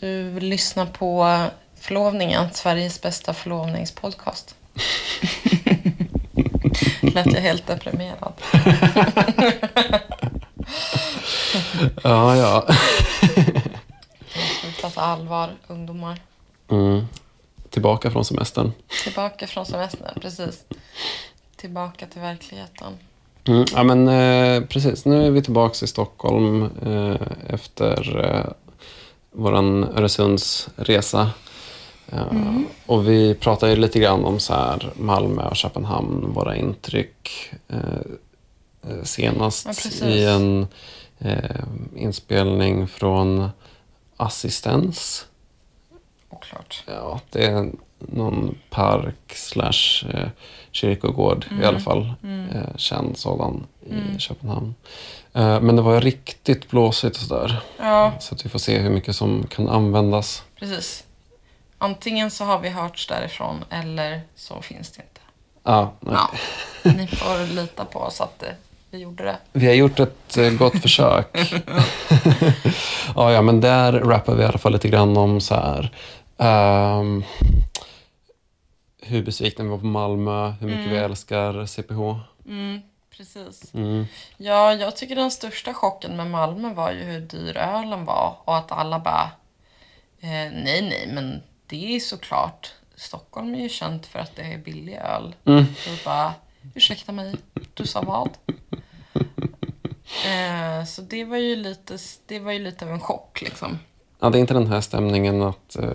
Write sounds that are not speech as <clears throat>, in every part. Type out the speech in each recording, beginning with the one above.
Du lyssnar på Förlovningen, Sveriges bästa förlovningspodcast. <laughs> Lät jag helt deprimerad. <laughs> Ja, ja. Sluta ta allvar, ungdomar. Mm. Tillbaka från semestern. Tillbaka från semestern, precis. Tillbaka till verkligheten. Mm. Ja, men eh, precis. Nu är vi tillbaka i Stockholm eh, efter eh, våran Öresundsresa. Eh, Och vi pratar ju lite grann om så här Malmö och Köpenhamn, våra intryck. Eh, eh, senast Ja, i en inspelning från Assistens. Oklart. Ja, det är någon park slash kyrkogård i alla fall. Eh, känd sådan i Köpenhamn. Eh, men det var riktigt blåsigt och sådär. Ja, Så att vi får se hur mycket som kan användas. precis. Antingen så har vi hörts därifrån eller så finns det inte. Ja. Ja, ni får lita på oss att det, vi gjorde det. Vi har gjort ett eh, gott <laughs> försök. <laughs> ja, ja, men där rappar vi i alla fall lite grann om så här. ehm, hur besvikna vi var på Malmö, hur mycket vi älskar CPH. Mm, precis. Mm. Ja, jag tycker den största chocken med Malmö var ju hur dyr ölen var och att alla bara eh, nej, nej, men det är såklart. Stockholm är ju känt för att det är billig öl. Mm. Och bara, ursäkta mig, du sa vad? <laughs> Eh, så det var ju lite, det var ju lite av en chock liksom. Ja, det är inte den här stämningen att eh,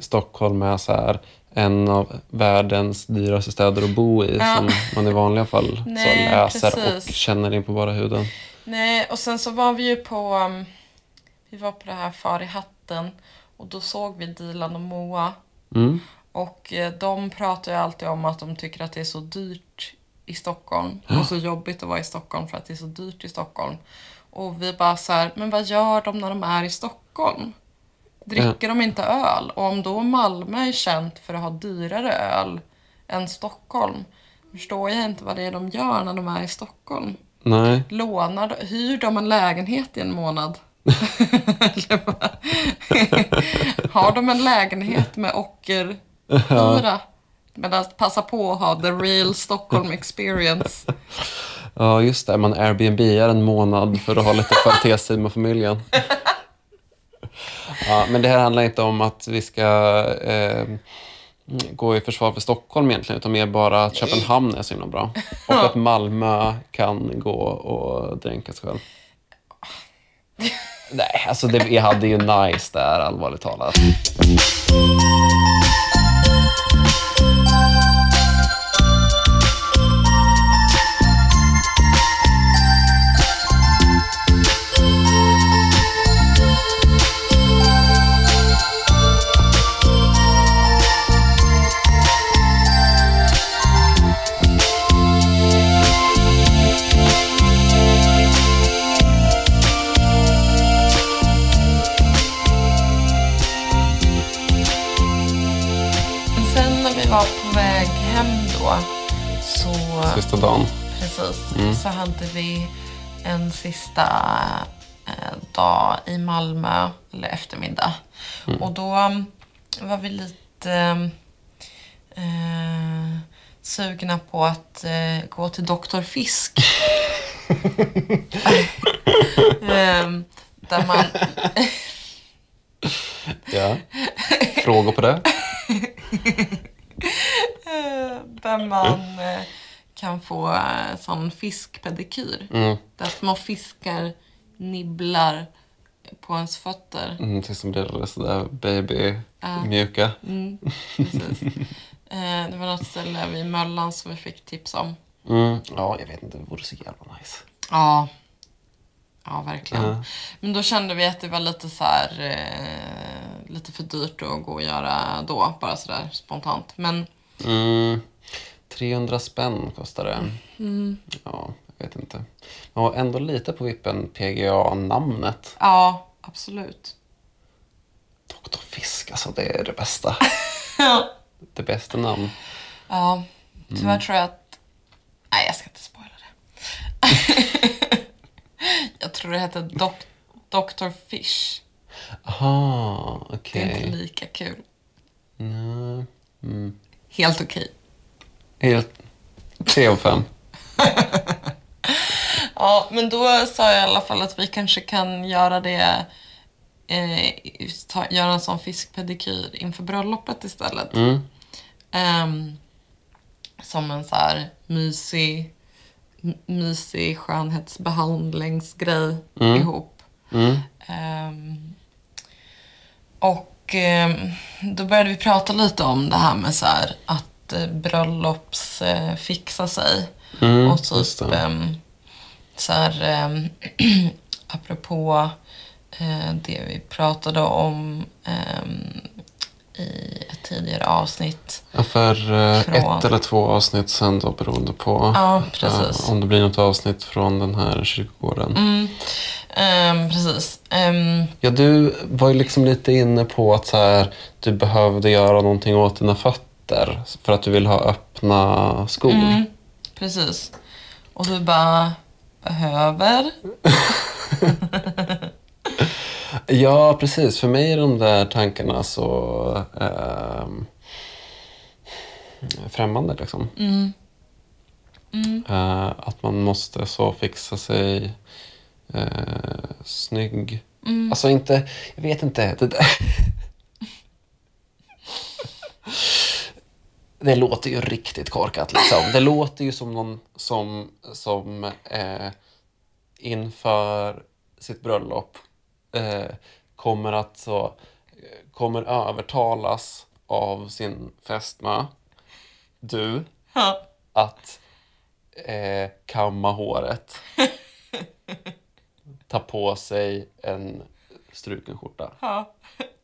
Stockholm är så här en av världens dyraste städer att bo i Ja. som man i vanliga fall <laughs> Nej, så läser precis. och känner in på bara huden. Nej, och sen så var vi ju på, um, vi var på det här Far i hatten och då såg vi Dilan och Moa. Mm. Och eh, de pratar ju alltid om att de tycker att det är så dyrt i Stockholm och så jobbigt att vara i Stockholm för att det är så dyrt i Stockholm. Och vi bara så här, men vad gör de när de är i Stockholm? Dricker de inte öl? Och om då Malmö är känt för att ha dyrare öl än Stockholm, förstår jag inte vad det är de gör när de är i Stockholm. Nej, Lånar, hyr de en lägenhet i en månad? <laughs> <laughs> Har de en lägenhet med ockerhyra? Men att passa på att ha the real Stockholm <laughs> experience. ja just det. Man Airbnb-ar en månad för att ha lite kvalitetstid med familjen. Ja, men det här handlar inte om att vi ska eh, gå i försvar för Stockholm egentligen, utan mer bara att Köpenhamn är så himla bra. Och att Malmö kan gå och dränka sig själv. <laughs> Nej, alltså det, vi hade ju nice där, allvarligt talat. Så hade vi en sista eh, dag i Malmö, eller eftermiddag. Och då um, var vi lite eh, sugna på att eh, gå till Dr. Fisk. <laughs> Ehm, där man <laughs> Ja. Frågor på det? <laughs> Eh, där man eh, kan få eh, sån fiskpedikyr. Mm. Där små fiskar nibblar på ens fötter. Mm, tills de blir sådär baby-mjuka. Mm, precis. Eh, det var något ställe vid Möllan som vi fick tips om. Mm. Ja, jag vet inte. Det vore så jävla nice. Ja. Ja, verkligen. Ja. Men då kände vi att det var lite så här, eh, lite för dyrt att gå och göra då, bara sådär spontant. Men Mm. 300 spänn kostar det. Mm. Ja, jag vet inte. Var ändå lite på vippen PGA-namnet. ja, absolut. Dr. Fisk, alltså det är det bästa. <laughs> Det bästa namn. Ja, tyvärr tror jag att... Nej, jag ska inte spoila det. <laughs> jag tror det heter Dok- Dr. Fish. Aha, Det okej. är inte lika kul. Nej. Mm. Helt okej. Helt... Tre av fem. <laughs> Ja, men då sa jag i alla fall att vi kanske kan göra det eh, ta, göra en sån fiskpedikyr inför bröllopet istället. Mm. Ehm, som en så här mysig, mysig skönhetsbehandlingsgrej Mm. ihop. Mm. Ehm, och ehm, då började vi prata lite om det här med så här att eh, bröllops eh, fixa sig. Mm, och typ ehm, så här ehm, <clears throat> apropå eh, det vi pratade om ehm, i ett tidigare avsnitt. Ja, för eh, Från- ett eller två avsnitt sen då beroende på Ja, om det blir något avsnitt från den här kyrkogården. Mm, ehm, precis. Ehm, Ja, du var ju liksom lite inne på att så här, du behövde göra någonting åt dina fötter för att du vill ha öppna skor. Mm, precis. Och du bara, behöver? <laughs> Ja, precis. För mig är de där tankarna så ehm, främmande. Liksom. Mm. Mm. Eh, att man måste så fixa sig uh, snygg. Mm. Alltså inte, jag vet inte. Det, där. <laughs> det låter ju riktigt korkat liksom. Det låter ju som någon som, som eh, inför sitt bröllop eh, kommer att så, kommer övertalas av sin fästmö, du, Ja. att eh, kamma håret. <laughs> Ta på sig en struken skjorta. ja.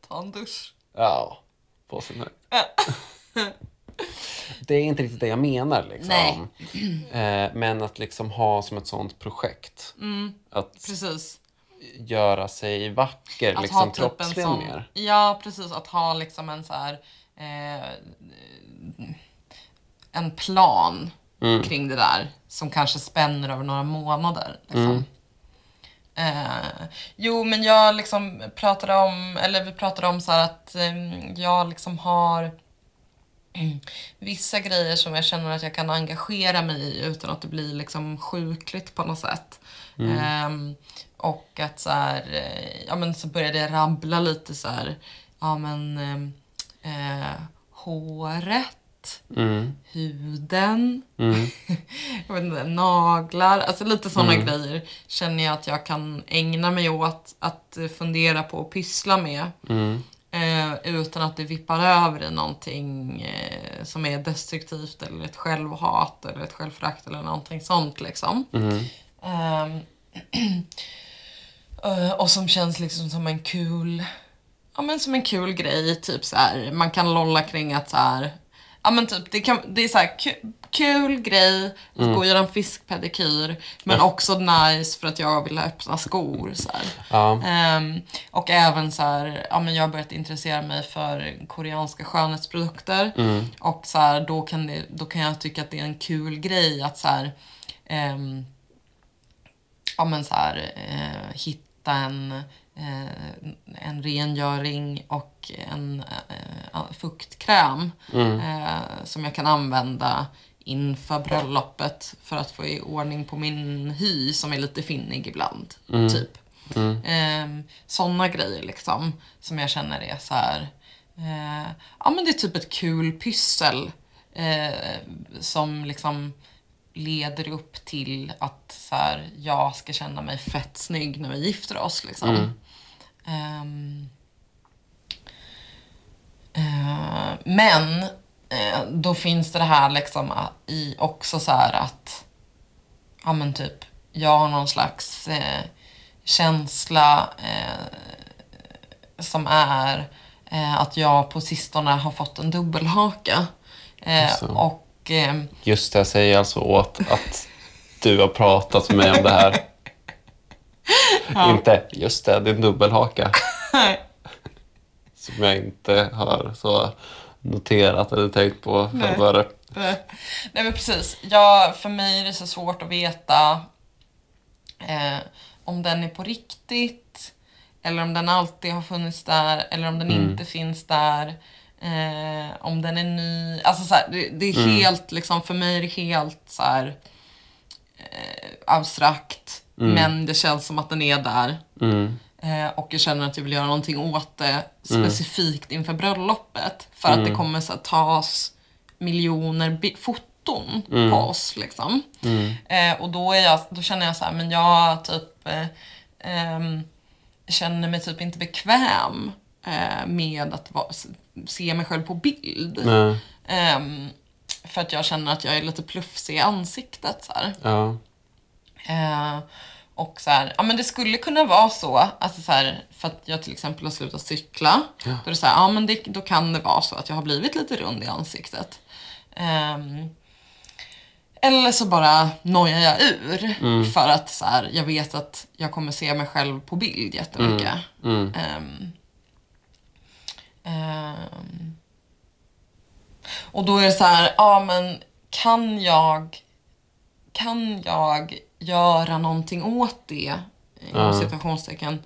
Ta en dusch. Ja, på sin höjd. <laughs> Det är inte riktigt det jag menar. Liksom. Eh, men att liksom ha som ett sånt projekt. Mm, Att precis. göra sig vacker, Att liksom typ en kroppsligen sån, mer. Ja, precis. Att ha liksom en så här eh, en plan Mm. kring det där som kanske spänner över några månader. Liksom. Mm. Eh, jo, men jag liksom pratade om, eller vi pratade om så att eh, jag liksom har mm, vissa grejer som jag känner att jag kan engagera mig i utan att det blir liksom sjukligt på något sätt. Ehm, och att så här, eh, ja men så började jag rabbla lite så här, ja men ehm, eh, håret, Mm. huden, Mm. <laughs> jag vet inte, naglar, alltså lite sådana Mm. grejer känner jag att jag kan ägna mig åt att fundera på och pyssla med. Utan att det vippar över i någonting eh, som är destruktivt eller ett självhat eller ett självförakt eller någonting sånt liksom. Mm. <clears throat> Eh, och som känns liksom som en kul, ja men som en kul grej, typ så här. man kan lolla kring att så här, ja men typ det, kan, det är så här kul grej att gå och göra en fiskpedikyr men också nice för att jag vill ha öppna skor så. Ja. Ehm, och även så här, ja men jag har börjat intressera mig för koreanska skönhetsprodukter. Mm. Och så här, då, kan det, då kan jag tycka att det är en kul grej att så här, ehm, ja men så här, eh, hitta en, eh, en rengöring och en eh, fuktkräm Mm. eh, som jag kan använda inför bröllopet för att få i ordning på min hy som är lite finnig ibland. Mm. Typ. Mm. Eh, Sådana grejer liksom som jag känner är så här. Eh, ja men det är typ ett kul pyssel eh, som liksom leder upp till att så här, jag ska känna mig fett snygg när vi gifter oss. Liksom. Mm. Eh, men då finns det det här liksom a- i också så här att ja men typ jag har någon slags eh, känsla eh, som är eh, att jag på sistone har fått en dubbelhaka. Eh, Jaså. och ehm, Just det, jag säger alltså åt att du har pratat med mig om det här. Inte, just det, det är en dubbelhaka. <laughs> Som jag inte har så noterat eller tänkt på Nej. före. Nej men precis. Ja, för mig är det så svårt att veta eh, om den är på riktigt eller om den alltid har funnits där, eller om den Mm. inte finns där. Eh, om den är ny. Alltså så här, det, det är Mm. helt, liksom, för mig är det helt så här, eh, abstrakt. Mm. Men det känns som att den är där. Mm. Eh, och jag känner att jag vill göra någonting åt det Mm. specifikt inför bröllopet. För att det kommer så här, tas miljoner foton på oss. Liksom. Mm. Eh, och då, är jag, då känner jag så här, men jag typ eh, ehm, känner mig typ inte bekväm eh, med att va, se mig själv på bild. Ehm, för att jag känner att jag är lite plufsig i ansiktet. Så. Ja. Eh, och så här, ja men det skulle kunna vara så, alltså så här, för att jag till exempel har slutat cykla. Då är det så här, ja men det, då kan det vara så att jag har blivit lite rund i ansiktet. Ehm, eller så bara nojar jag ur för att så här, jag vet att jag kommer se mig själv på bild jättemycket. Mm. Ehm, ehm, och då är det så här, ja men kan jag kan jag göra någonting åt det, inom situationstecken,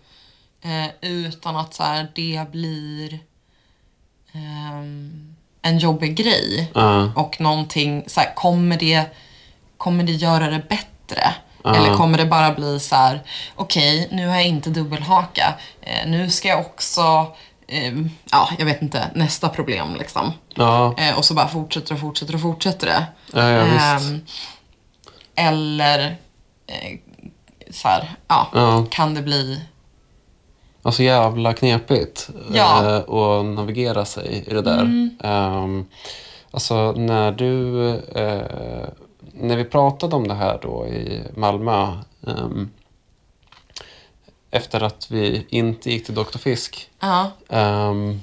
eh, utan att så här, det blir ehm, en jobbig grej. Ja. Och någonting, så här, kommer, det, kommer det göra det bättre? Ja. Eller kommer det bara bli så här, okej, nu har jag inte dubbelhaka. Eh, nu ska jag också, eh, ja, jag vet inte, nästa problem liksom. Ja. Eh, och så bara fortsätter och fortsätter och fortsätter det. Ja, ja. Ehm, eller eh, så här, ja, Ja. kan det bli... Alltså jävla knepigt Ja. Mm. eh, att navigera sig i det där. Ehm, alltså när du, eh, när vi pratade om det här då i Malmö ehm, efter att vi inte gick till Dr. Fisk Ja, ehm,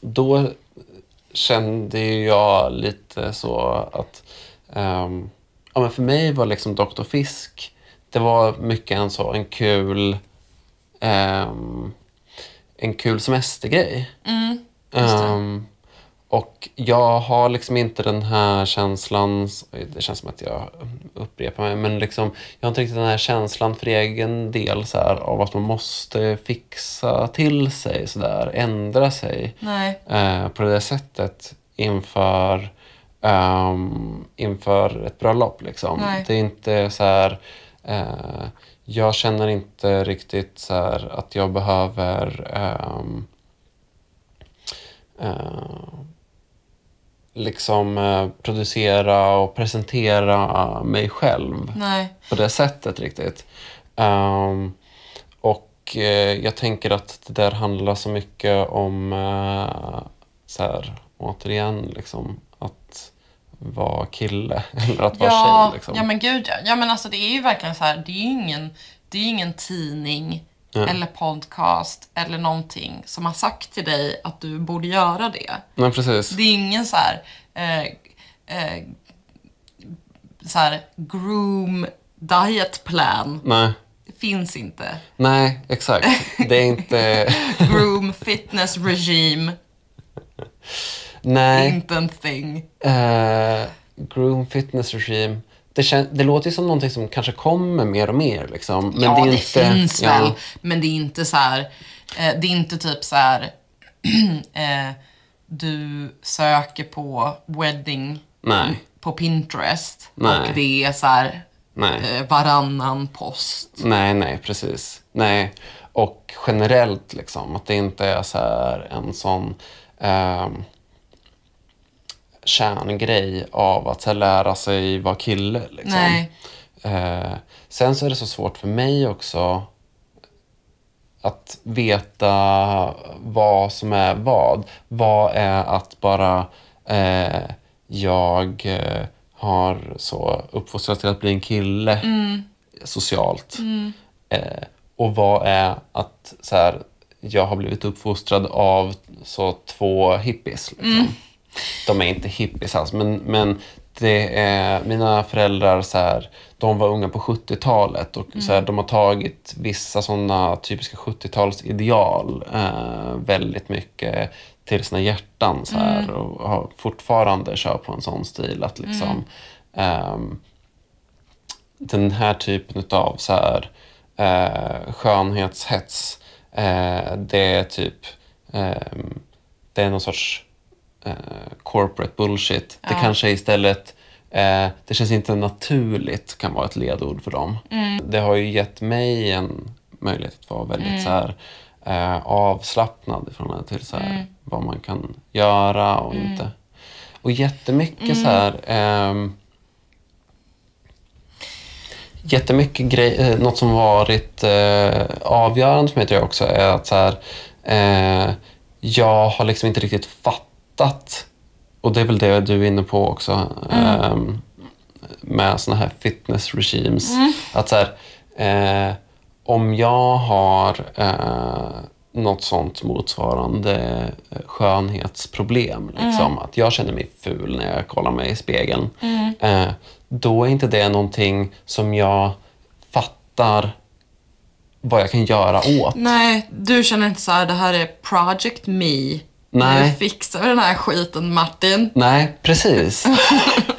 då kände jag lite så att ehm, ja, men för mig var liksom Dr. Fisk det var mycket en så en kul ehm, en kul semestergrej. mm. Ehm, och jag har liksom inte den här känslan, det känns som att jag upprepar mig, men liksom, jag har inte riktigt den här känslan för egen del så här, av att man måste fixa till sig, så där, ändra sig eh, på det där sättet inför, ehm, inför ett bröllop. Liksom. Nej. Det är inte så här... Eh, jag känner inte riktigt så här att jag behöver ehm, eh, liksom eh, producera och presentera mig själv Nej. på det sättet riktigt. Ehm, och eh, jag tänker att det där handlar så mycket om, uh, så här, återigen, liksom, vara kille <laughs> eller att vara Ja, tjej. Liksom. ja men gud ja. ja. men alltså det är ju verkligen så här, det är ju ingen, det är ingen tidning Nej. eller podcast eller någonting som har sagt till dig att du borde göra det. Nej, precis. Det är ingen så här, eh, eh, så här groom diet plan. Nej. Finns inte. Nej, exakt. Det är inte... <laughs> Groom fitness regime, <laughs> Nej. inte en thing. Eh, groom fitness regime. Det, kän- det låter ju som någonting som kanske kommer mer och mer. Liksom. Men ja, det, är det, inte, finns ja, väl. Men det är inte så här, eh, det är inte typ så här, <clears throat> eh, du söker på wedding Nej. på Pinterest Nej. och det är så här eh, varannan post. Nej, nej, precis. Nej. Och generellt, liksom, att det inte är så här en sån ehm, kärngrej av att här, lära sig vara kille. Liksom. Eh, sen så är det så svårt för mig också att veta vad som är vad. Vad är att bara eh, jag eh, har så uppfostrats till att bli en kille socialt. Eh, och vad är att så här, jag har blivit uppfostrad av så två hippies. Liksom. De är inte hippies alls, men, men det är, mina föräldrar så här, de var unga på 70-talet och så här, de har tagit vissa sådana typiska 70-talsideal eh, väldigt mycket till sina hjärtan så här, och har fortfarande kör på en sån stil att liksom ehm, den här typen av så här, eh, skönhetshets. Eh, det är typ, ehm, det är någon sorts eh, corporate bullshit. Det Ja. kanske istället, eh, det känns inte naturligt kan vara ett ledord för dem. Det har ju gett mig en möjlighet att vara väldigt så här, eh, avslappnad i förhållande till så här, vad man kan göra och inte. Och jättemycket så här, ehm, jättemycket grej, eh, något som varit eh, avgörande för mig tror jag också är att så här, eh, jag har liksom inte riktigt fattat, och det är väl det du är inne på också, ehm, med såna här fitness regimes. Att så här, eh, om jag har eh, något sånt motsvarande eh, skönhetsproblem, liksom, att jag känner mig ful när jag kollar mig i spegeln, eh, då är inte det någonting som jag fattar vad jag kan göra åt. Nej, du känner inte så här, det här är Project Me. Nej. Nu fixar vi den här skiten Martin. Nej, precis.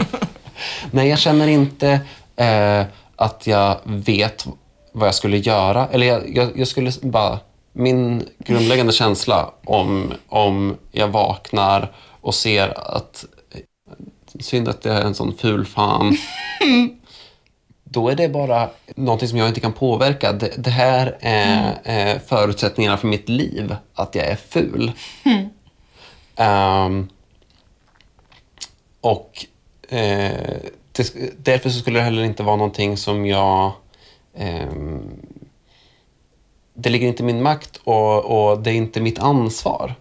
<laughs> Nej, jag känner inte eh, att jag vet vad jag skulle göra. Eller jag, jag, jag skulle bara... Min grundläggande känsla om, om jag vaknar och ser att... Synd att jag är en sån ful fan. <laughs> Då är det bara någonting som jag inte kan påverka. Det, det här är eh, förutsättningarna för mitt liv, att jag är ful. Ehm, och eh, det, därför så skulle det heller inte vara någonting som jag... ehm, det ligger inte i min makt och, och det är inte mitt ansvar.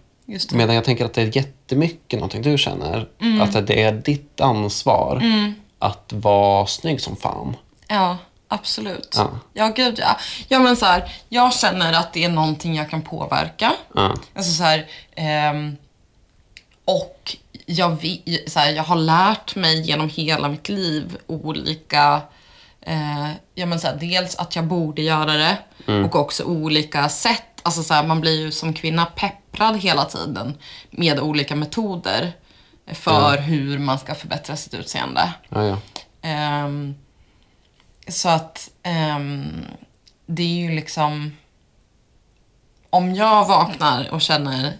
Medan jag tänker att det är jättemycket någonting du känner. Att det är ditt ansvar att vara snygg som fan. Ja, absolut. Ja. Ja, gud ja. Ja, men så här, jag känner att det är någonting jag kan påverka. Ja. Alltså så här, ehm, och jag, så här, jag har lärt mig genom hela mitt liv olika, eh, ja men så här, dels att jag borde göra det och också olika sätt. Alltså så här, man blir ju som kvinna pepprad hela tiden med olika metoder för hur man ska förbättra sitt utseende. Ja, ja. Ehm, så att ehm, det är ju liksom... Om jag vaknar och känner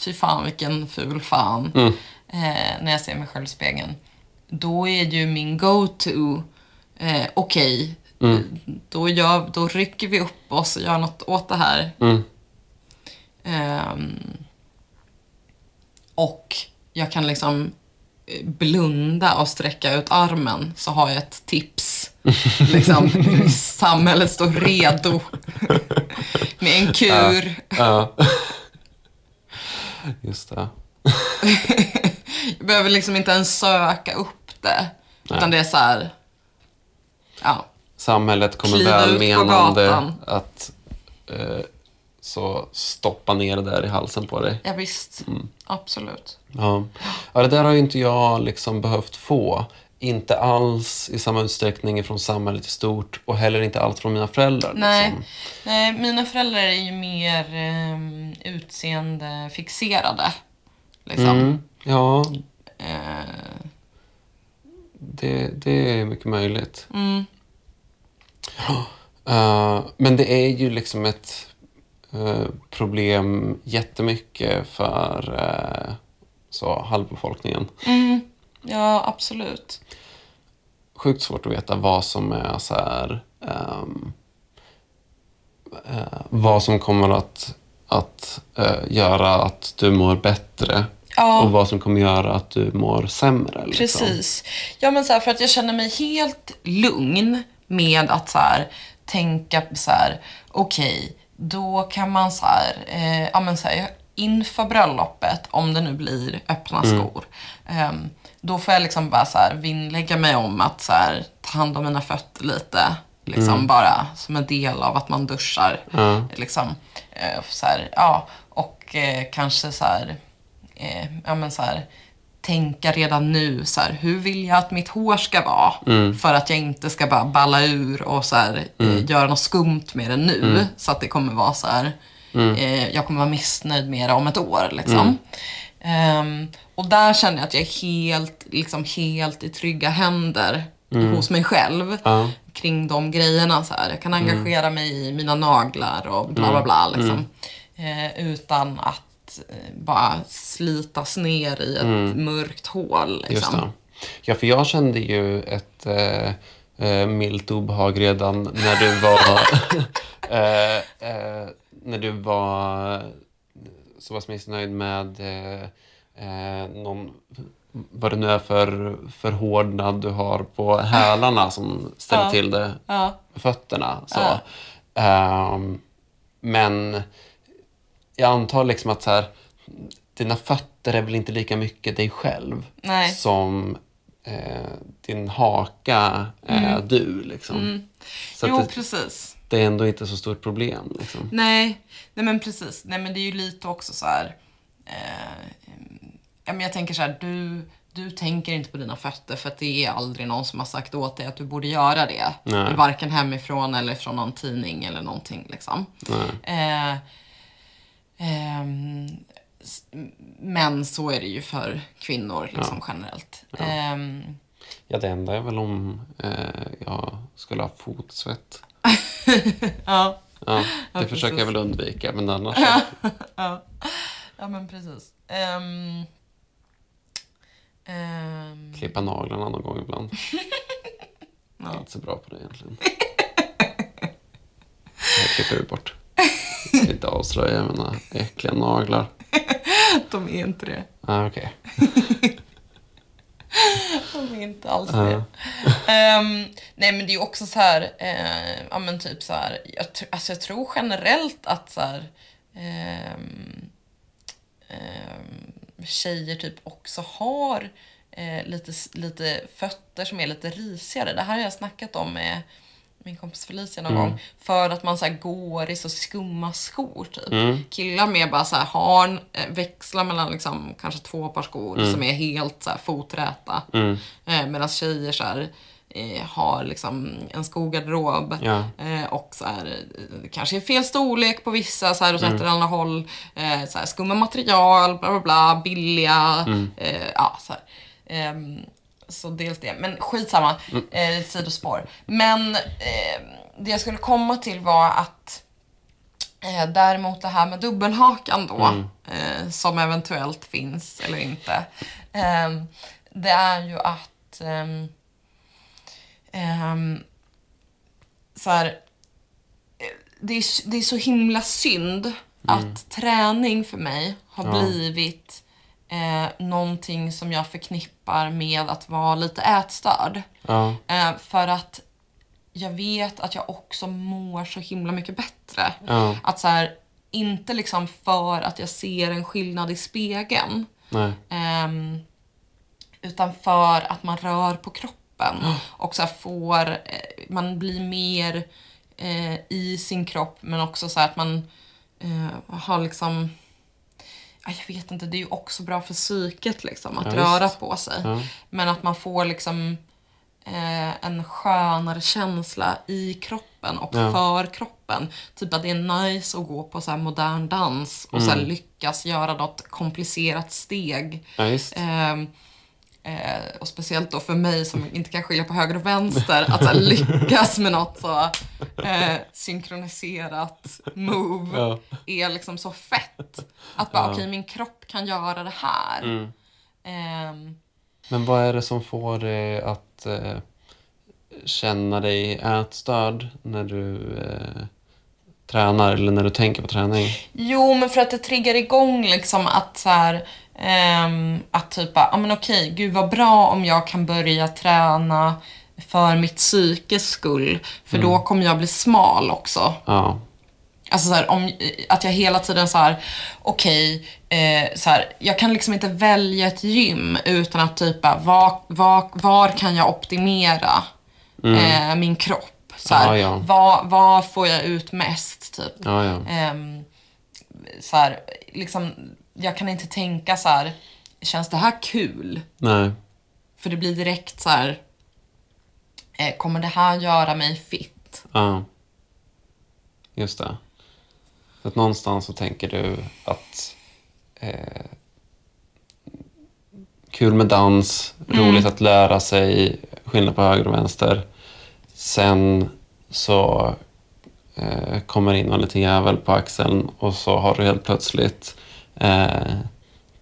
fy fan vilken ful fan eh, när jag ser mig själv i spegeln. Då är ju min go-to, eh, okej, då, gör- då rycker vi upp oss och gör något åt det här. Mm. Ehm, och jag kan liksom eh, blunda och sträcka ut armen så har jag ett tips. <laughs> liksom, samhället står redo med en kur. Ja. Just det. Jag <laughs> behöver liksom inte ens söka upp det. Utan det är så här, ja. Samhället kommer välmenande att eh, så stoppa ner det där i halsen på dig. Ja, visst. Absolut. Ja. ja, det där har ju inte jag liksom behövt få. Inte alls i samma utsträckning från samhället i stort och heller inte alls från mina föräldrar. Nej, Liksom. nej mina föräldrar är ju mer um, utseendefixerade. Liksom. Mm, ja, Eh, det, det är mycket möjligt. mm, <gasps> Eh, men det är ju liksom ett eh, problem jättemycket för uh, så halvbefolkningen. mm, ja, absolut. Sjukt svårt att veta vad som är så här... ehm, eh, vad som kommer att, att eh, göra att du mår bättre Ja. och vad som kommer göra att du mår sämre. Liksom. Precis. Ja, men så här, för att jag känner mig helt lugn med att så här, tänka så här, okej, då kan man så här, eh, ja men så här, inför bröllopet, om det nu blir öppna skor, ehm, då får jag liksom bara så här vinnlägga mig om att så här, ta hand om mina fötter lite. Liksom bara som en del av att man duschar. Ja. Liksom, eh, så här, ja, och eh, kanske så här, eh, ja men så här, tänka redan nu så här, hur vill jag att mitt hår ska vara? För att jag inte ska bara balla ur och så här, eh, göra något skumt med det nu. Så att det kommer vara så här, eh, jag kommer vara missnöjd med det om ett år. Liksom. Ehm, och där känner jag att jag är helt, liksom, helt i trygga händer hos mig själv Ja. kring de grejerna. Så här. Jag kan engagera mig i mina naglar och bla bla bla. Liksom. Eh, utan att eh, bara slitas ner i ett mörkt hål. Liksom. Ja, för jag kände ju ett eh, eh, milt obehag redan när du var... <laughs> eh, eh, när du var så pass missnöjd med eh, eh, någon... Vad det nu är för förhårdnad du har på hälarna som ställer Ja. till det Ja. fötterna. Så. Ja. Ehm, men jag antar liksom att så här, dina fötter är väl inte lika mycket dig själv Nej. som eh, din haka är du. Liksom. Så Mm. Jo, det, precis. det är ändå inte så stort problem. Liksom. Nej, nej men precis. Nej men det är ju lite också så här. Eh, jag tänker så här, du, du tänker inte på dina fötter för att det är aldrig någon som har sagt åt dig att du borde göra det. Nej. Varken hemifrån eller från någon tidning eller någonting liksom. Eh, s- men så är det ju för kvinnor liksom generellt. Ehm, Ja, det enda är väl om eh, jag skulle ha fotsvett. <laughs> ja. Ja, det Ja, försöker jag väl undvika, men annars... ja. <laughs> ja, men precis. Um, um, klippa naglarna någon gång ibland. <laughs> Jag är Ja. inte så bra på det egentligen. Jag klipper bort. Jag ska inte avslöja mina äckliga naglar. <laughs> de är inte det. Ah, Okej. <laughs> De är inte alls det. <laughs> Ehm, nej men det är också så här, eh, ja men typ så här, jag, tr- alltså jag tror generellt att så här, ehm, ehm, tjejer typ också har eh, lite, lite fötter som är lite risigare. Det här har jag snackat om med min kompis Felicia någon gång. För att man så går i så skumma skor typ. Killar med bara så här har, en- eh, växlar mellan liksom kanske två par skor som är helt så här foträta. Eh, Medan tjejer så här, eh, har liksom en skogarderob Ja. eh, och så här, eh, kanske är fel storlek på vissa så här, och sätter andra håll. Eh, så här, skumma material, bla bla bla, billiga. Eh, ja, så här. Ehm, så dels det. Men skitsamma, eh, sidospår. Men eh, det jag skulle komma till var att eh, däremot det här med dubbelhakan då, eh, som eventuellt finns eller inte. Eh, det är ju att ehm, ehm, så här, eh, det, är, det är så himla synd att träning för mig har Ja. blivit eh, någonting som jag förknippar med att vara lite ätstörd. Ja. Eh, för att jag vet att jag också mår så himla mycket bättre. Ja. Att så här, inte liksom för att jag ser en skillnad i spegeln. Ehm, utan för att man rör på kroppen och så får, eh, man blir mer eh, i sin kropp men också så här att man eh, har liksom jag vet inte, det är ju också bra för psyket liksom att Ja, röra visst. på sig. Ja. Men att man får liksom eh, en skönare känsla i kroppen och Ja. för kroppen. Typ att det är nice att gå på så modern dans och så här lyckas göra något komplicerat steg. Ehm, eh, och speciellt då för mig som inte kan skilja på höger och vänster, att här, lyckas med något så eh, synkroniserat move Ja. är liksom så fett. Att bara, Ja. okej min kropp kan göra det här. Mm. Ehm, Men vad är det som får dig att eh, känna dig ätstörd när du eh, tränar eller när du tänker på träning? Jo, men för att det triggar igång liksom att så här, ehm, att typ, ja men okej, gud vad bra om jag kan börja träna för mitt psykes skull. För då kommer jag bli smal också. Ja. Alltså så här, om, att jag hela tiden så här, okej, eh, så här, jag kan liksom inte välja ett gym utan att typ, var, var, var kan jag optimera eh, min kropp? Så här, Ja, ja. Var, var får jag ut mest? Typ. Ja, ja. Ehm, så här, liksom, jag kan inte tänka så här, känns det här kul? Nej. För det blir direkt så här, eh, kommer det här göra mig fit? Ja. Just det. Så att någonstans så tänker du att eh, kul med dans, roligt att lära sig, skillnad på höger och vänster. Sen så eh, kommer in en liten jävel på axeln och så har du helt plötsligt eh,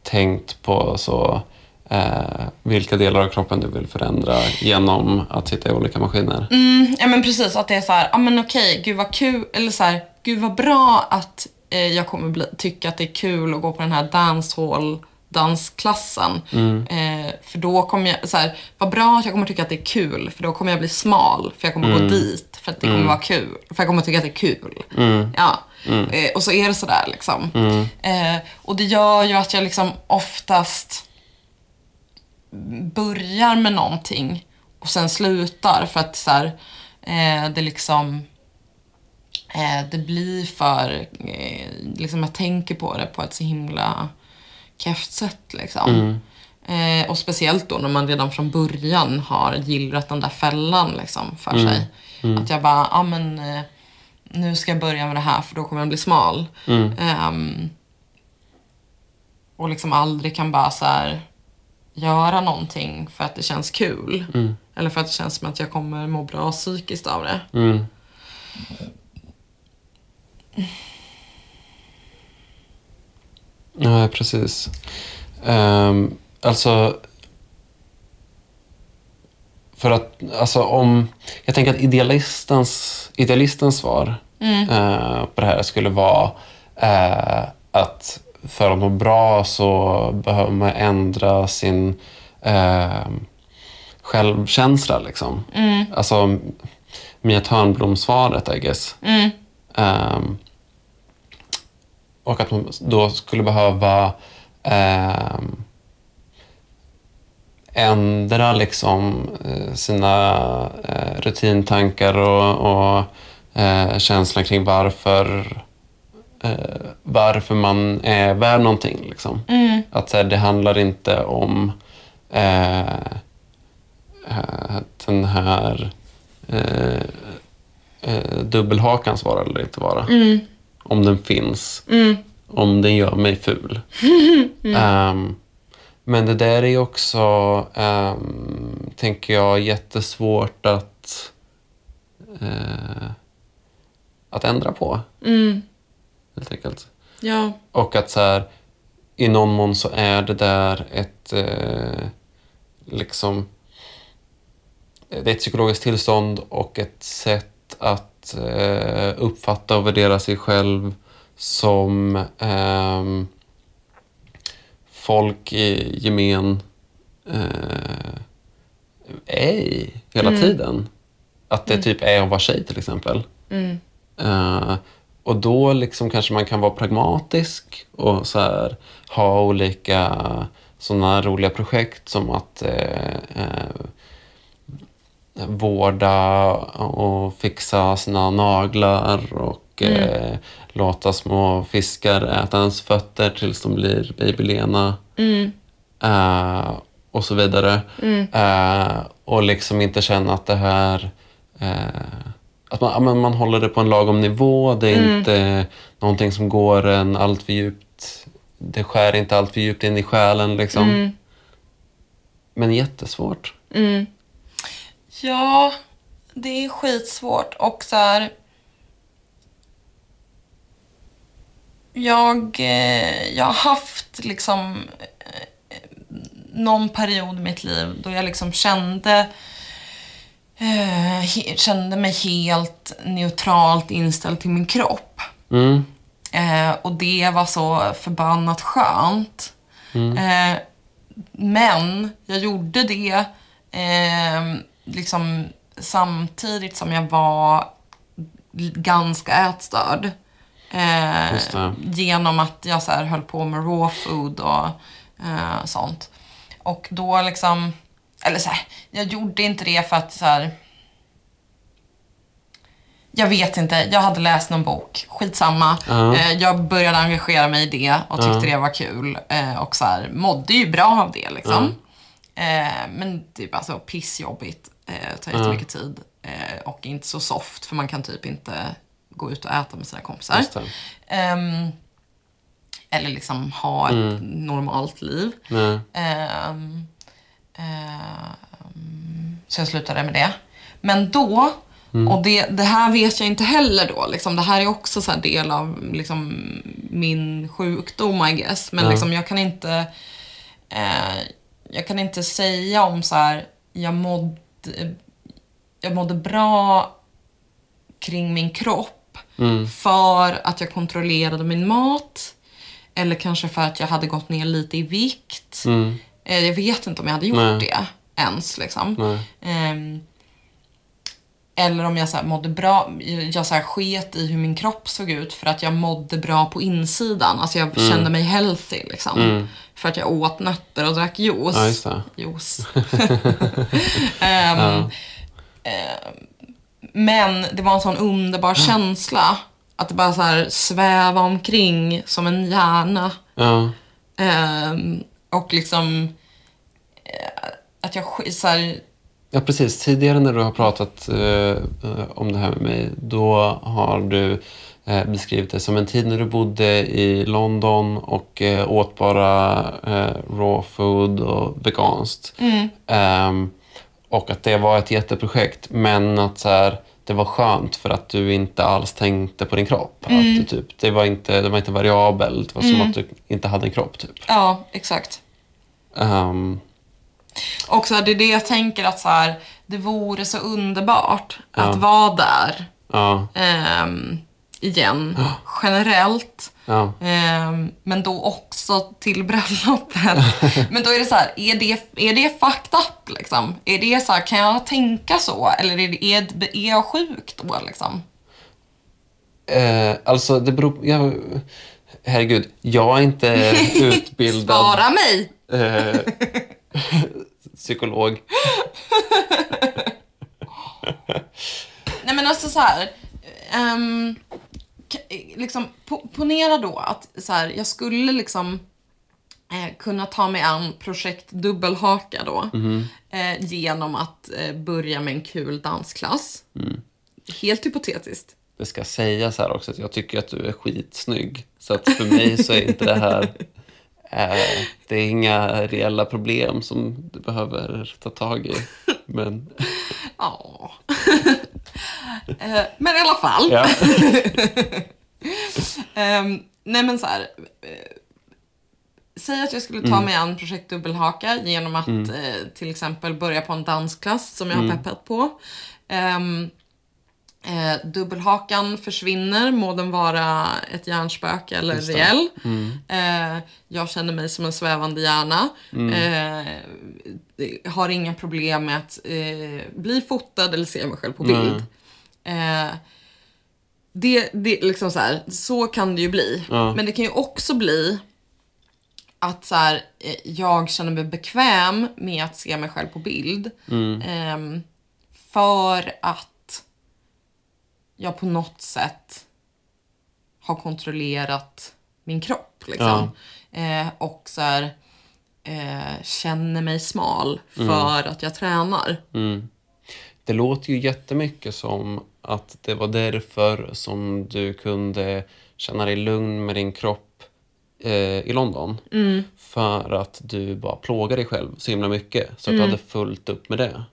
tänkt på så, eh, vilka delar av kroppen du vill förändra genom att sitta i olika maskiner. Mm, ja men precis, att det är så här, ja men okej, gud vad kul, eller så här, gud vad bra att eh, jag kommer bli, tycka att det är kul att gå på den här dancehall dansklassen. Eh, för då kommer jag, så här, vad bra att jag kommer tycka att det är kul, för då kommer jag bli smal, för jag kommer gå dit, för att det kommer vara kul. För jag kommer tycka att det är kul. Ja. Eh, och så är det sådär liksom. Eh, och det gör ju att jag liksom oftast börjar med någonting och sen slutar för att så här, eh, det liksom eh, det blir för, eh, liksom jag tänker på det på ett så himla keft sätt liksom. Eh, och speciellt då när man redan från början har gillrat den där fällan liksom för sig. Att jag bara, ja men eh, nu ska jag börja med det här för då kommer jag bli smal. Ehm, och liksom aldrig kan bara så här göra någonting för att det känns kul. Eller för att det känns som att jag kommer må bra psykiskt av det. Mm. Ja, precis. Um, alltså... För att, alltså om... Jag tänker att idealistens, idealistens svar eh, på det här skulle vara eh, att för att må bra så behöver man ändra sin eh, självkänsla. Liksom. Alltså Mia Törnblom-svaret, I guess. Ehm, och att man då skulle behöva ehm, ändra liksom eh, sina eh, rutintankar och, och eh, känslan kring varför, eh, varför man är värd någonting. Liksom. Att så här, det handlar inte om eh, eh, den här eh, dubbelhakans vara eller inte vara. Om den finns. Om den gör mig ful. <laughs> Ehm, men det där är också, ehm, tänker jag, jättesvårt att, eh, att ändra på. Helt enkelt. Ja. Och att så här, i någon mån så är det där ett eh, liksom det är ett psykologiskt tillstånd och ett sätt att eh, uppfatta och värdera sig själv som ehm, folk i gemen eh, är i hela tiden. Att det typ är att vara tjej till exempel. Eh, och då liksom kanske man kan vara pragmatisk och så här, ha olika sådana roliga projekt som att eh, eh, vårda och fixa sina naglar och eh, låta små fiskar äta ens fötter tills de blir babylena. Eh, och så vidare. Eh, och liksom inte känna att det här... Eh, att man, man håller det på en lagom nivå. Det är inte någonting som går en allt för djupt. Det skär inte allt för djupt in i själen. Liksom. Men jättesvårt. Ja, det är skitsvårt. Och så här... Jag, eh, jag har haft liksom eh, någon period i mitt liv då jag liksom kände eh, kände mig helt neutralt inställd till min kropp. Mm. Eh, och det var så förbannat skönt. Eh, men jag gjorde det liksom samtidigt som jag var ganska ätstörd. Eh, det. genom att jag så här höll på med raw food och eh, sånt. Och då liksom, eller så här, jag gjorde inte det för att så här, jag vet inte, jag hade läst någon bok, skitsamma. Ja. Eh, jag började engagera mig i det och tyckte det var kul. Eh, och så här, mådde ju bra av det liksom. Eh, men typ alltså pissjobbigt, eh, tar jättemycket tid. Eh, och inte så soft för man kan typ inte gå ut och äta med sina kompisar. Ehm, eller liksom ha ett normalt liv. Nej. Ehm, ehm, så jag slutade med det. Men då, och det, det här vet jag inte heller då, liksom, det här är också så del av liksom, min sjukdom I guess. Men liksom, jag kan inte eh, jag kan inte säga om så här, jag mådde, jag mådde bra kring min kropp för att jag kontrollerade min mat. Eller kanske för att jag hade gått ner lite i vikt. Eh, Jag vet inte om jag hade gjort Nej. det ens. Liksom. Ehm, eller om jag så här mådde bra, jag så här sket i hur min kropp såg ut för att jag mådde bra på insidan. Alltså jag Mm. kände mig healthy liksom. För att jag åt nötter och drack juice. Ja. Juice. <laughs> <laughs> Ehm, ehm, men det var en sån underbar känsla. Att det bara så här sväva omkring som en hjärna. Ja. Ehm, och liksom eh, att jag sk- så här, Ja, precis. Tidigare när du har pratat eh, eh, om det här med mig, då har du eh, beskrivit det som en tid när du bodde i London och eh, åt bara eh, raw food och veganskt. Ehm, och att det var ett jätteprojekt, men att så här, det var skönt för att du inte alls tänkte på din kropp. Att du, typ, det, var inte, det var inte variabelt, det var som att du inte hade en kropp. Typ. ja exakt. Ehm, Och så här, det är det jag tänker att så här, det vore så underbart att Ja. vara där ja, ehm, igen, generellt. ja. Ehm, men då också till bröllopet. <laughs> men då är det så här, är det, är det fucked up liksom? Är det så här, kan jag tänka så? Eller är, det, är, är jag sjuk då liksom? Eh, alltså, det beror... Jag, herregud, jag är inte <laughs> utbildad Svara mig! eh, <laughs> psykolog. Nej men alltså så här. k- liksom, po- ponera då att så här, jag skulle liksom eh, kunna ta mig an projekt dubbelhaka då. Eh, genom att eh, börja med en kul dansklass. Helt hypotetiskt. Det ska sägas här också att jag tycker att du är skitsnygg. Så att för mig så är inte det här... Eh, det är inga reella problem som du behöver ta tag i. Men <laughs> Ja. Eh, men i alla fall. ja. <laughs> Ehm, nej men så här. Eh, säg att jag skulle ta mig an projekt dubbelhaka genom att eh, till exempel börja på en dansklass som jag har peppat på. Ehm, eh, dubbelhakan försvinner, må den vara ett hjärnspöke eller reell. Eh, jag känner mig som en svävande hjärna. Eh, har inga problem med att eh, bli fotad eller se mig själv på bild. Eh, det, det liksom så här, så kan det ju bli. Ja. Men det kan ju också bli att så här, eh, jag känner mig bekväm med att se mig själv på bild. Ehm, för att jag på något sätt har kontrollerat min kropp. Liksom. Eh, och så här, eh, känner mig smal för att jag tränar. Det låter ju jättemycket som att det var därför som du kunde känna dig lugn med din kropp eh, i London. För att du bara plågar dig själv så himla mycket. Så att du hade fullt upp med det.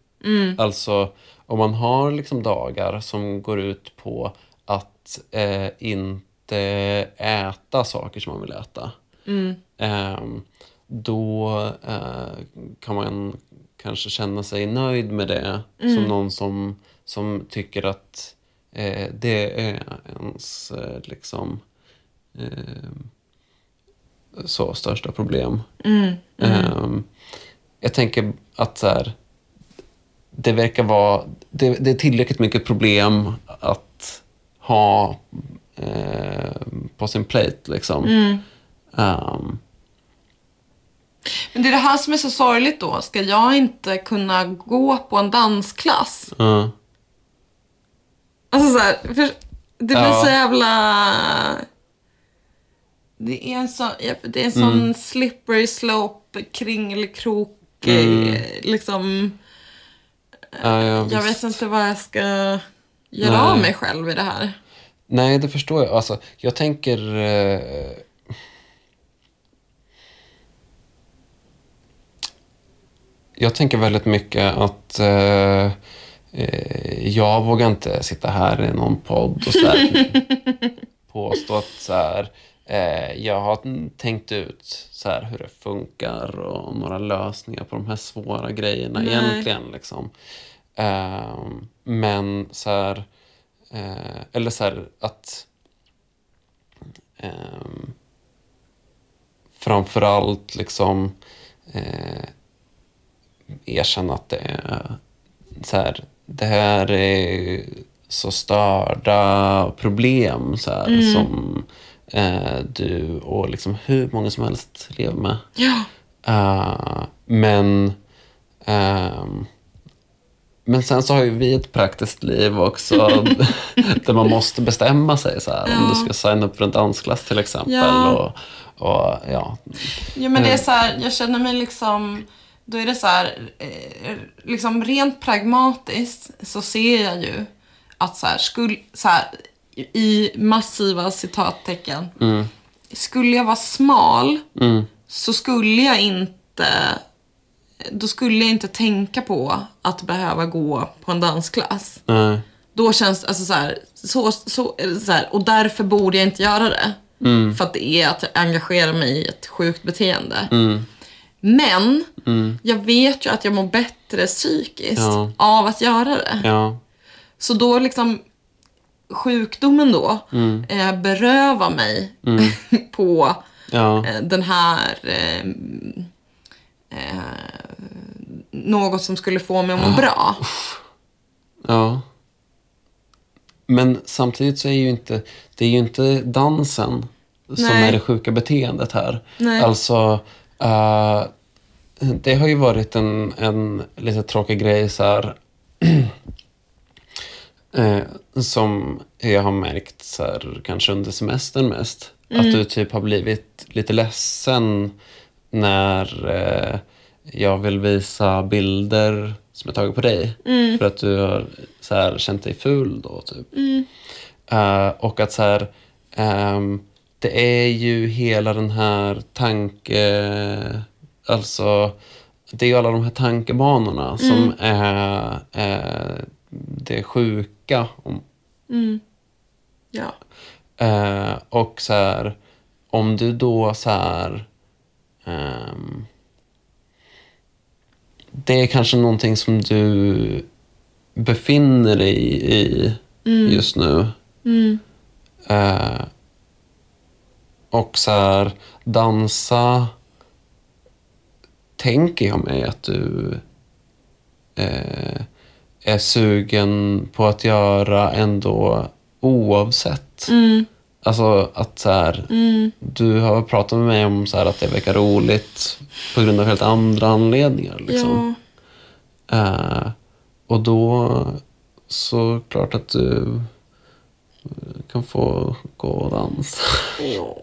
Alltså, om man har liksom dagar som går ut på att eh, inte äta saker som man vill äta. Ehm, då eh, kan man kanske känna sig nöjd med det som någon som, som tycker att eh, det är ens eh, liksom eh, så största problem. Ehm, jag tänker att så här, det verkar vara det, det är tillräckligt mycket problem att ha eh, på sin plate liksom. Ehm, Men det är det här som är så sorgligt då. Ska jag inte kunna gå på en dansklass? ja. Alltså så här, för det blir Ja. så jävla... Det är en sån, det är en sån Mm. slippery slope, kringelikrok, Mm. eh, liksom... Ja, ja, Jag vet inte vad jag ska göra Nej. av mig själv i det här. Nej, det förstår jag. Alltså, jag tänker... Eh, jag tänker väldigt mycket att eh, eh, jag vågar inte sitta här i någon podd och så här, <laughs> påstå att så här, jag har tänkt ut så här, hur det funkar och några lösningar på de här svåra grejerna Nej. egentligen. Liksom. Eh, men så här, eh, eller så här att ehm, framförallt liksom eh, erkänna att det är så här, det här är så störda problem så här, Mm. som eh, du och liksom hur många som helst lever med. Ja. Eh, men ehm, men sen så har ju vi ett praktiskt liv också <laughs> där man måste bestämma sig så här, om Ja. du ska signa upp för en dansklass till exempel. Ja. Och, och, ja. Ja men det är så här, jag känner mig liksom, då är det så här, eh, liksom rent pragmatiskt så ser jag ju att så här, skulle, så här, i massiva citattecken, Mm, skulle jag vara smal mm, så skulle jag inte, då skulle jag inte tänka på att behöva gå på en dansklass. nej, Då känns det, alltså så här, så, så, så här, och därför borde jag inte göra det. mm, För att det är att jag engagerar mig i ett sjukt beteende. mm, Men mm, jag vet ju att jag mår bättre psykiskt Ja. av att göra det. ja, Så då liksom sjukdomen då mm, eh, berövar mig mm, <laughs> på ja, eh, den här eh, eh, något som skulle få mig att må bra. ja. Men samtidigt så är ju inte, det är ju inte dansen som Nej. är det sjuka beteendet här. Nej. Alltså, eh, det har ju varit en, en lite tråkig grej så här, <clears throat> eh, som jag har märkt så här, kanske under semestern mest. Att du typ har blivit lite ledsen när eh, jag vill visa bilder som jag tagit på dig. För att du har så här, känt dig ful då, typ. Eh, och att så här, ehm, det är ju hela den här tanke... Alltså, det är ju alla de här tankebanorna som är, är det sjuka. Om, Mm. Ja. eh, och så här, om du då så här... ehm, det är kanske någonting som du befinner dig i just nu. Mm. Eh, och så här, dansa tänker jag mig att du eh, är sugen på att göra ändå oavsett. Mm. Alltså att så här, Mm. du har pratat med mig om så här, att det verkar roligt på grund av helt andra anledningar. Liksom. Ja. Eh, och då så klart att du kan få gå och dansa. Ja.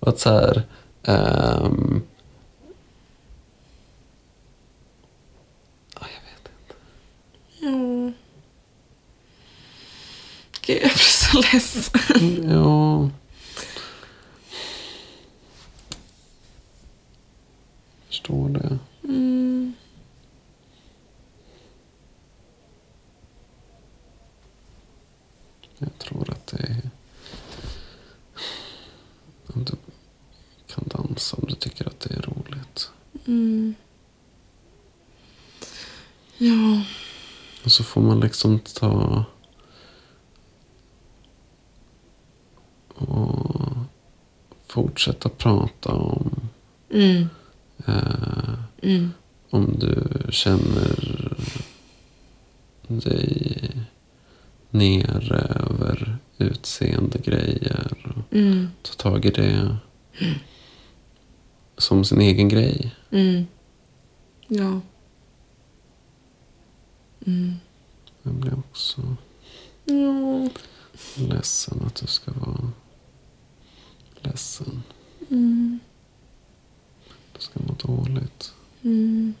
Och <laughs> att så här... ehm, ja, jag vet inte. Ja. Gud, jag blir så ledsen. Ja. Förstår det. Mm. Jag tror att det är... Om du kan dansa, om du tycker att det är roligt. Mm. Ja. Och så får man liksom ta... fortsätta prata om... Mm. Eh, Mm. om du känner dig nere över utseende grejer. Och Mm. ta tag i det som sin egen grej. Mm. Ja. Mm. Jag blir också Ja. ledsen att du ska vara ledsen. Mm. Du ska må dåligt. Mm.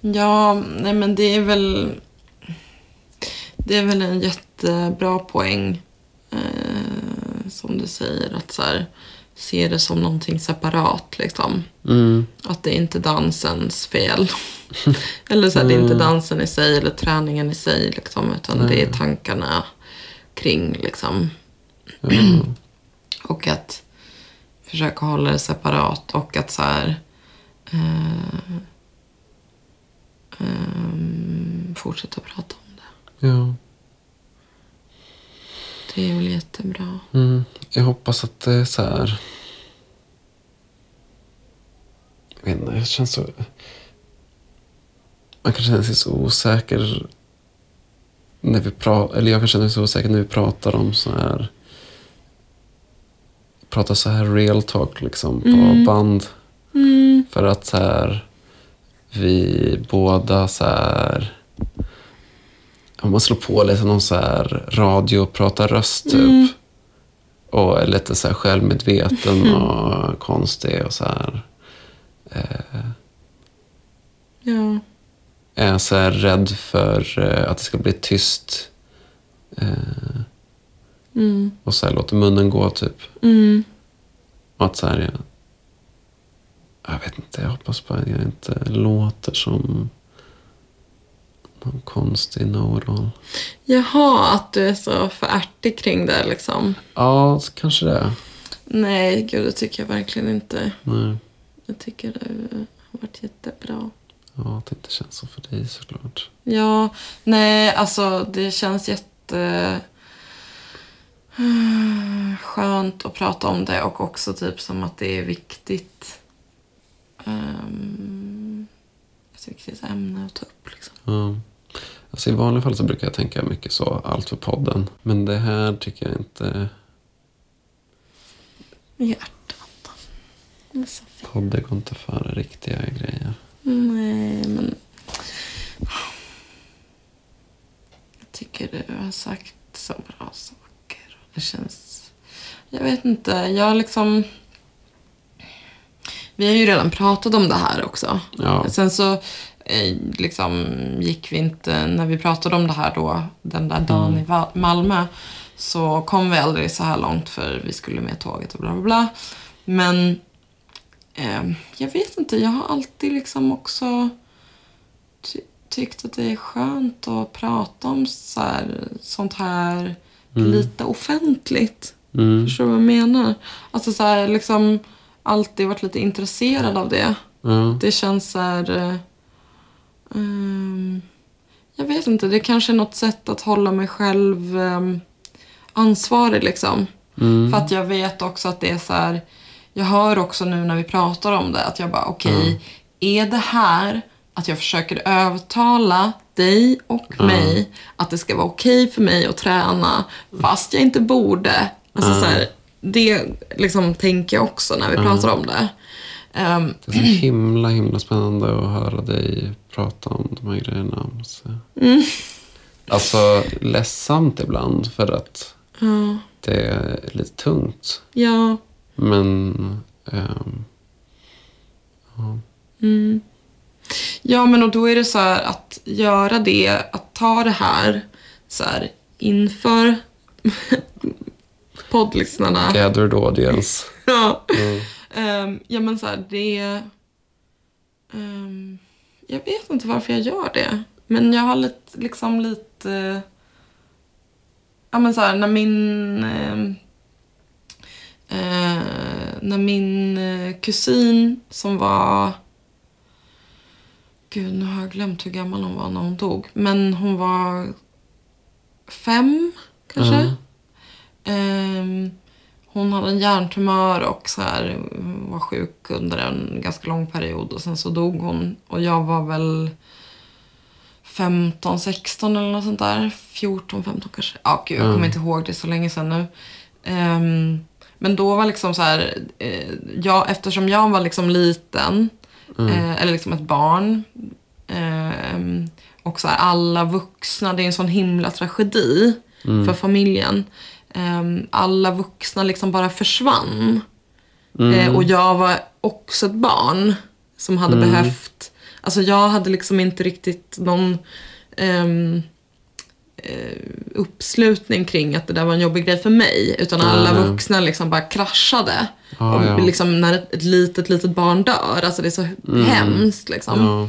Ja, nej men det är väl... Det är väl en jättebra poäng. Eh, som du säger, att så här, se det som någonting separat. Liksom. Mm. Att det är inte dansens fel. <laughs> eller så här, det är inte dansen i sig eller träningen i sig. Liksom, utan det är tankarna kring. Liksom. <clears throat> och att försöka hålla det separat. Och att så här... Eh, ehm, fortsätta prata om det. Ja. Det är väl jättebra. Mm. Jag hoppas att det är så här... Jag vet inte, jag känns så... Man kan känna sig så osäker när vi pratar, eller jag kan känna mig så osäker när vi pratar om så här... Pratar så här real talk liksom på band. För att så här... Vi båda så här... Om man slår på lite någon så här radio och pratar röst typ. Och är lite så här självmedveten och konstig och så här. Ja. Är så här rädd för eh, att det ska bli tyst. Eh, Mm. och så här låter munnen gå typ. Mm. Och att så här, jag, jag vet inte, jag hoppas bara att jag inte låter som någon konstig know-it-all. Jaha, att du är så för ärtig kring det liksom. Ja, kanske det. Nej, gud det tycker jag verkligen inte. Nej. Jag tycker det har varit jättebra. Ja, att det inte känns så för dig såklart. Ja, nej alltså det känns jätte skönt att prata om det och också typ som att det är viktigt. Um, ett viktigt ämne att ta upp liksom. Ja. Alltså I vanliga fall så brukar jag tänka mycket så, allt för podden. Men det här tycker jag inte... Hjärtat. Podden går inte före riktiga grejer. Nej, men... Jag tycker du har sagt så bra saker. Det känns... Jag vet inte, jag liksom... Vi har ju redan pratat om det här också. Ja. Sen så eh, liksom gick vi inte, när vi pratade om det här då, den där dagen i Va- Malmö, så kom vi aldrig så här långt för vi skulle med tåget och bla bla bla. Men eh, jag vet inte, jag har alltid liksom också ty- tyckt att det är skönt att prata om så här, sånt här lite offentligt. Mm. Förstår du vad jag menar? Alltså så här, liksom alltid varit lite intresserad av det. Ja. Det känns så här... eh, ehm, jag vet inte, det kanske är något sätt att hålla mig själv um, ansvarig liksom. Mm. För att jag vet också att det är så här... Jag hör också nu när vi pratar om det att jag bara, okej, är det här att jag försöker övertala dig och mig att det ska vara okej för mig att träna fast jag inte borde. Alltså så här, det liksom tänker jag också när vi pratar om det. Ehm, Det är så himla, himla spännande att höra dig prata om de här grejerna. Mm. Alltså ledsamt ibland för att ja, det är lite tungt. ja, Men ehm, mm. Ja, men och då är det så här att göra det, att ta det här så här inför poddlyssnarna. gathered audience. <laughs> Ja. Mm. Ehm, ja, men så här, det... ehm, jag vet inte varför jag gör det. Men jag har lite, liksom lite... Ja, men så här, när min... ehm, eh, när min eh, kusin som var... Gud, nu har jag glömt hur gammal hon var när hon dog. Men hon var fem, kanske. Mm. Ehm, hon hade en hjärntumör och så här, var sjuk under en ganska lång period. Och sen så dog hon. Och jag var väl 15, 16 eller något sånt där. 14, 15 kanske. Ja, gud, jag kommer inte ihåg det så länge sedan nu. Ehm, men då var liksom så här, eh, jag, eftersom jag var liksom liten, eh, eller liksom ett barn, ehm, och så här, alla vuxna, det är en sån himla tragedi för familjen. Ehm, alla vuxna liksom bara försvann. Eh, och jag var också ett barn som hade behövt, alltså jag hade liksom inte riktigt någon eh, uppslutning kring att det där var en jobbig grej för mig. Utan alla vuxna liksom bara kraschade. Ja, och ja. liksom när ett, litet, litet barn dör. Alltså det är så hemskt liksom. Ja.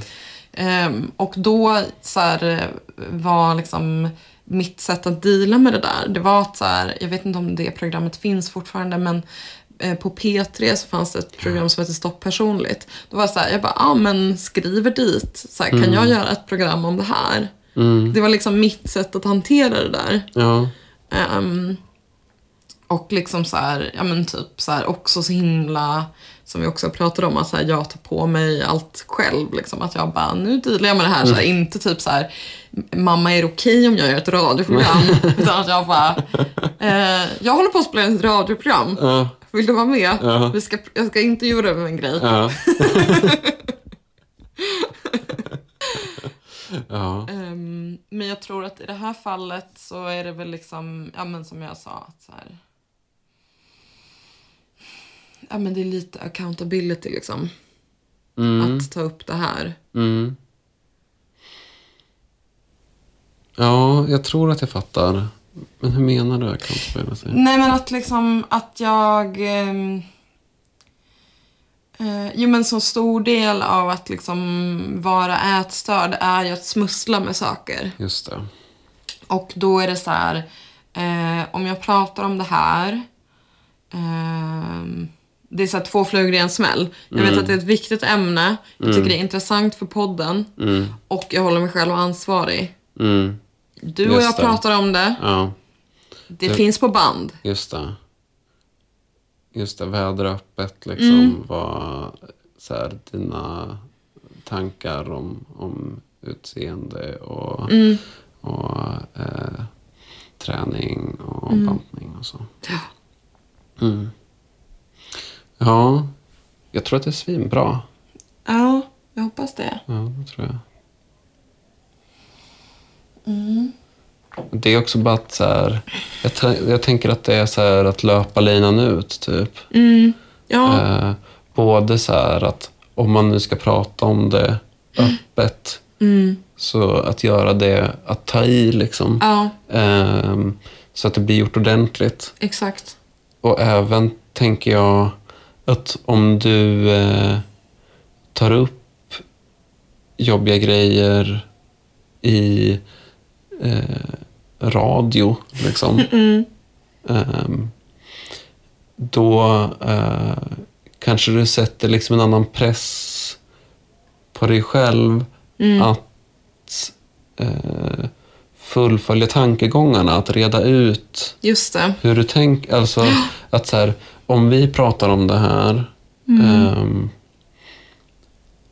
Ehm, och då så här, eh, var liksom mitt sätt att deala med det där, det var att så här, jag vet inte om det programmet finns fortfarande, men eh, på P3 så fanns det ett program som heter Stopp personligt. Då var det så här, jag bara, ja ah, men skriver dit, så här, kan jag göra ett program om det här? Mm. Det var liksom mitt sätt att hantera det där. Ja. Ehm, och liksom så här, ja men typ så här också så himla, som vi också pratade om, att så här, jag tar på mig allt själv. Liksom, att jag bara, nu dealar jag med det här. Så här inte typ så här, mamma är det okej om jag gör ett radioprogram? <laughs> Utan jag bara, eh, jag håller på att spela ett radioprogram. Ja. Vill du vara med? Ja. Vi ska, jag ska intervjua över en grej. <laughs> Ja. Ehm, men jag tror att i det här fallet så är det väl liksom, ja men som jag sa, att så här, ja men det är lite accountability liksom. Mm. Att ta upp det här. Mm. Ja, jag tror att jag fattar. Men hur menar du accountability? Nej men att liksom, att jag... ehm, eh, jo men så stor del av att liksom vara ätstörd är ju att smussla med saker. Just det. Och då är det så här, eh, om jag pratar om det här. ehm, det är så här två flugor i en smäll. Jag vet att det är ett viktigt ämne. Jag tycker det är intressant för podden. Mm. Och jag håller mig själv ansvarig. Mm. Du och jag det. pratar om det. Ja, Det Det- finns på band. just det. Just det, vädra öppet liksom. Mm. Vad så här, dina tankar om, om utseende och, Mm. och eh, träning och bantning och så. Ja. Mm. Ja, jag tror att det är svinbra. Ja, jag hoppas det. Ja, det tror jag. Mm. Det är också bara att så här, jag, jag tänker att det är så här att löpa linan ut typ. Mm. Ja, Eh, både så här att om man nu ska prata om det öppet mm. så att göra det, att ta i liksom. ja Ehm, så att det blir gjort ordentligt. exakt. Och även tänker jag att om du eh, tar upp jobbiga grejer i eh, radio, liksom. Mm. ehm, då eh, kanske du sätter liksom en annan press på dig själv Mm. att eh, fullfölja tankegångarna, att reda ut hur du tänker. Alltså <gasps> att så här, om vi pratar om det här, ehm,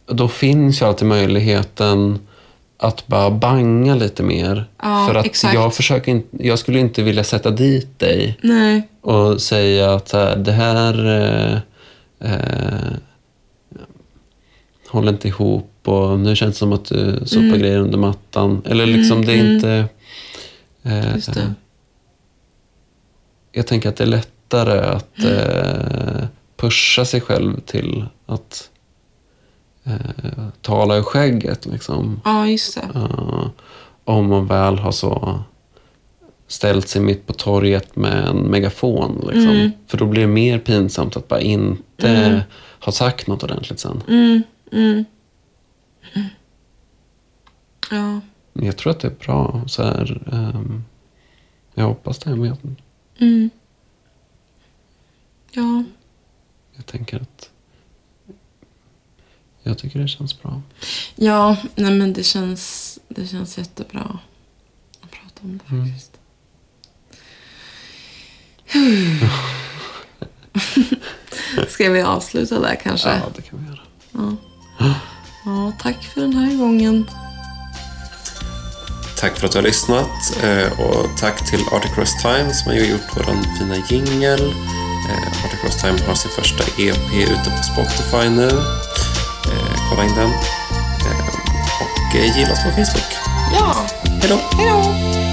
då finns ju alltid möjligheten att bara banga lite mer. Ja, För att exakt. jag, försöker inte, jag skulle inte vilja sätta dit dig Nej. och säga att det här eh, eh, håller inte ihop och nu känns det som att du sopar Mm. grejer under mattan. Eller liksom, det är inte... Eh, det. jag tänker att det är lättare att eh, pusha sig själv till att eh, tala ur skägget. Liksom. Ja, just det. Eh, om man väl har så ställt sig mitt på torget med en megafon. Liksom. Mm. För då blir det mer pinsamt att bara inte ha sagt något ordentligt sen. Mm. Mm. Ja. Jag tror att det är bra. Så här, ehm, jag hoppas det. Men jag, Mm. Ja. jag tänker att jag tycker det känns bra. Ja, nej men det känns, det känns jättebra att prata om det Mm. faktiskt. <laughs> Ska vi avsluta där kanske? Ja, det kan vi göra. Ja. ja, tack för den här gången. Tack för att du har lyssnat eh, och tack till Arctic Cross Time som har gjort vår fina jingel. Eh, Arctic Cross Time har sin första EP ute på Spotify nu. Eh, Kolla in den. Eh, Och eh, gilla oss på Facebook. Ja, Hej då! hej då!